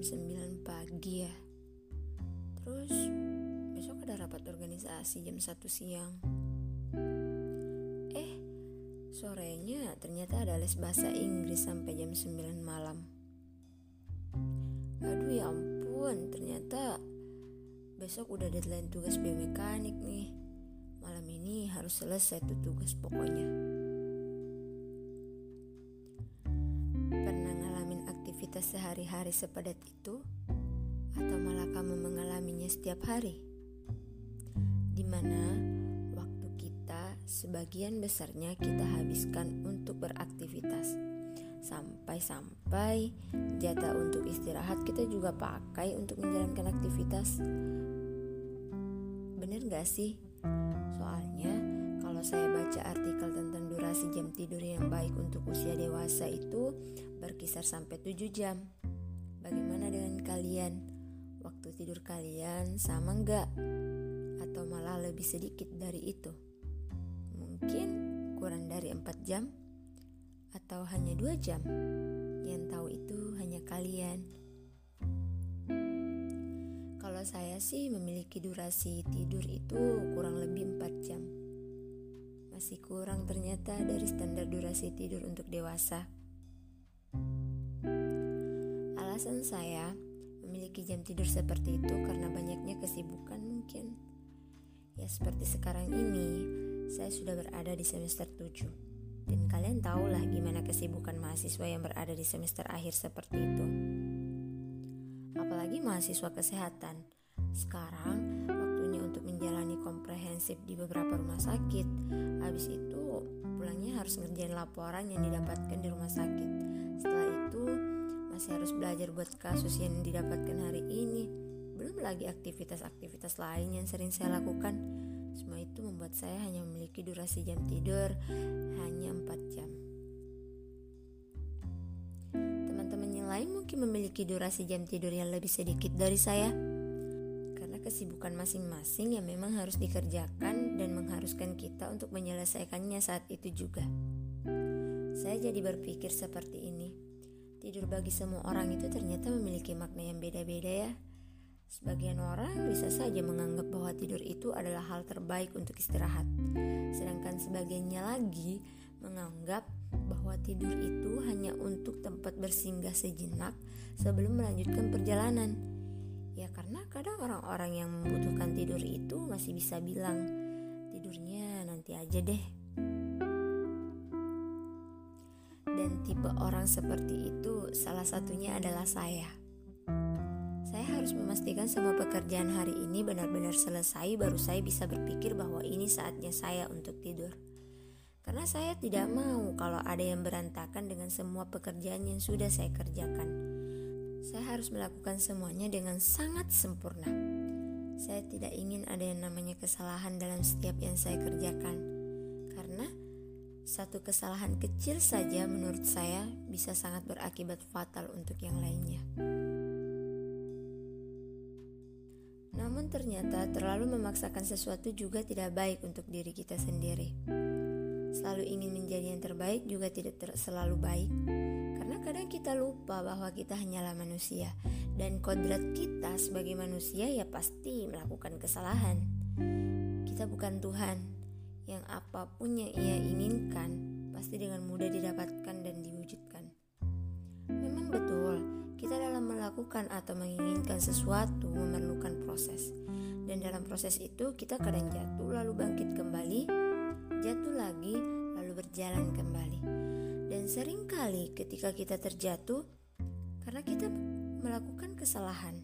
9 pagi ya. Terus besok ada rapat organisasi jam 1 siang. Eh sorenya ternyata ada les bahasa Inggris sampai jam 9 malam. Aduh ya ampun ternyata besok udah deadline tugas biomekanik nih. Malam ini harus selesai tuh tugas pokoknya aktivitas sehari-hari sepadat itu, atau malah kamu mengalaminya setiap hari, di mana waktu kita sebagian besarnya kita habiskan untuk beraktivitas, sampai-sampai jatah untuk istirahat kita juga pakai untuk menjalankan aktivitas. Bener gak sih? Soalnya kalau saya baca artikel tentang durasi jam tidur yang baik untuk usia dewasa itu berkisar sampai 7 jam. Bagaimana dengan kalian? Waktu tidur kalian sama enggak? Atau malah lebih sedikit dari itu? Mungkin kurang dari 4 jam? Atau hanya 2 jam? Yang tahu itu hanya kalian. Kalau saya sih memiliki durasi tidur itu kurang lebih 4 jam. Masih kurang ternyata dari standar durasi tidur untuk dewasa. Alasan saya memiliki jam tidur seperti itu karena banyaknya kesibukan mungkin. Ya seperti sekarang ini, saya sudah berada di semester 7. Dan kalian tahulah gimana kesibukan mahasiswa yang berada di semester akhir seperti itu. Apalagi mahasiswa kesehatan. Sekarang komprehensif di beberapa rumah sakit. Habis itu pulangnya harus ngerjain laporan yang didapatkan di rumah sakit. Setelah itu masih harus belajar buat kasus yang didapatkan hari ini. Belum lagi aktivitas-aktivitas lain yang sering saya lakukan. Semua itu membuat saya hanya memiliki durasi jam tidur hanya 4 jam. Teman-teman yang lain mungkin memiliki durasi jam tidur yang lebih sedikit dari saya. Kesibukan masing-masing yang memang harus dikerjakan dan mengharuskan kita untuk menyelesaikannya saat itu juga. Saya jadi berpikir seperti ini Tidur bagi semua orang itu ternyata memiliki makna yang beda-beda ya. Sebagian orang bisa saja menganggap bahwa tidur itu adalah hal terbaik untuk istirahat. Sedangkan sebagiannya lagi menganggap bahwa tidur itu hanya untuk tempat bersinggah sejenak sebelum melanjutkan perjalanan. Ya karena kadang orang-orang yang membutuhkan tidur itu masih bisa bilang, tidurnya nanti aja deh dan tipe orang seperti itu salah satunya adalah saya. Saya harus memastikan semua pekerjaan hari ini benar-benar selesai baru saya bisa berpikir bahwa ini saatnya saya untuk tidur. Karena saya tidak mau kalau ada yang berantakan dengan semua pekerjaan yang sudah saya kerjakan. Saya harus melakukan semuanya dengan sangat sempurna. Saya tidak ingin ada yang namanya kesalahan dalam setiap yang saya kerjakan satu kesalahan kecil saja menurut saya bisa sangat berakibat fatal untuk yang lainnya. Namun ternyata terlalu memaksakan sesuatu juga tidak baik untuk diri kita sendiri. Selalu ingin menjadi yang terbaik juga tidak ter selalu baik. Karena kadang kita lupa bahwa kita hanyalah manusia dan kodrat kita sebagai manusia ya pasti melakukan kesalahan. Kita bukan Tuhan yang apa pun yang ia inginkan pasti dengan mudah didapatkan dan diwujudkan. Memang betul, kita dalam melakukan atau menginginkan sesuatu memerlukan proses. Dan dalam proses itu kita kadang jatuh lalu bangkit kembali, jatuh lagi lalu berjalan sering kali ketika kita terjatuh karena kita melakukan kesalahan.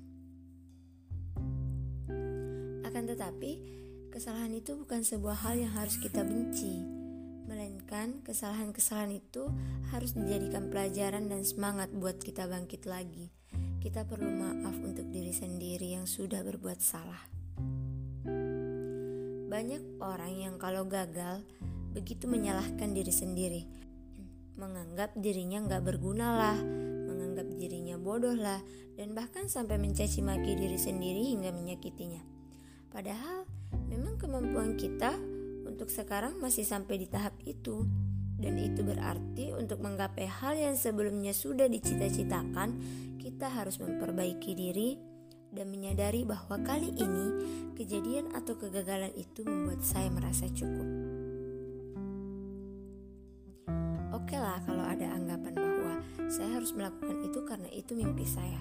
Akan tetapi, Kesalahan itu bukan sebuah hal yang harus kita benci, melainkan kesalahan-kesalahan itu harus dijadikan pelajaran dan semangat buat kita bangkit lagi. Kita perlu maaf untuk diri sendiri yang sudah berbuat salah. Banyak orang yang kalau gagal begitu menyalahkan diri sendiri, menganggap dirinya nggak berguna lah, menganggap dirinya bodoh lah, dan bahkan sampai mencaci maki diri sendiri hingga menyakitinya. Padahal Memang kemampuan kita untuk sekarang masih sampai di tahap itu, Dan itu berarti untuk menggapai hal yang sebelumnya sudah dicita-citakan, kita harus memperbaiki diri dan menyadari bahwa kali ini kejadian atau kegagalan itu membuat saya merasa cukup. Oke lah kalau ada anggapan bahwa saya harus melakukan itu karena itu mimpi saya.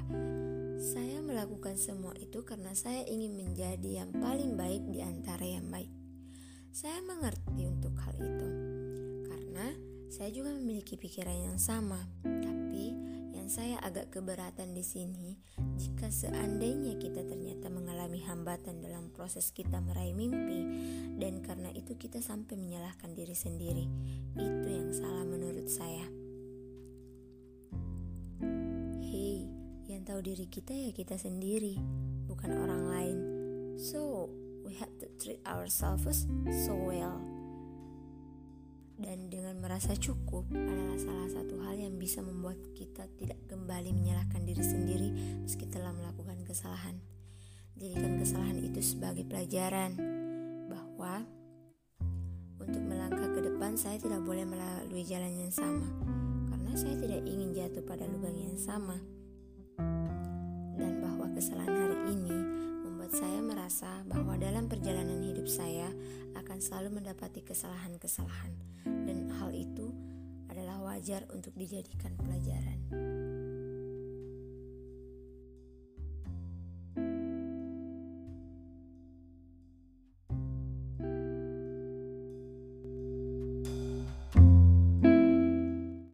Saya melakukan semua itu karena saya ingin menjadi yang paling baik di antara yang baik. Saya mengerti untuk hal itu karena saya juga memiliki pikiran yang sama. Tapi yang saya agak keberatan di sini, jika seandainya kita ternyata mengalami hambatan dalam proses kita meraih mimpi, dan karena itu kita sampai menyalahkan diri sendiri, itu yang salah menurut saya. tahu diri kita ya kita sendiri, bukan orang lain. So, we have to treat ourselves so well. Dan dengan merasa cukup adalah salah satu hal yang bisa membuat kita tidak kembali menyalahkan diri sendiri meski telah melakukan kesalahan. Jadikan kesalahan itu sebagai pelajaran bahwa untuk melangkah ke depan saya tidak boleh melalui jalan yang sama karena saya tidak ingin jatuh pada lubang yang sama dan bahwa kesalahan selalu mendapati kesalahan-kesalahan dan hal itu adalah wajar untuk dijadikan pelajaran.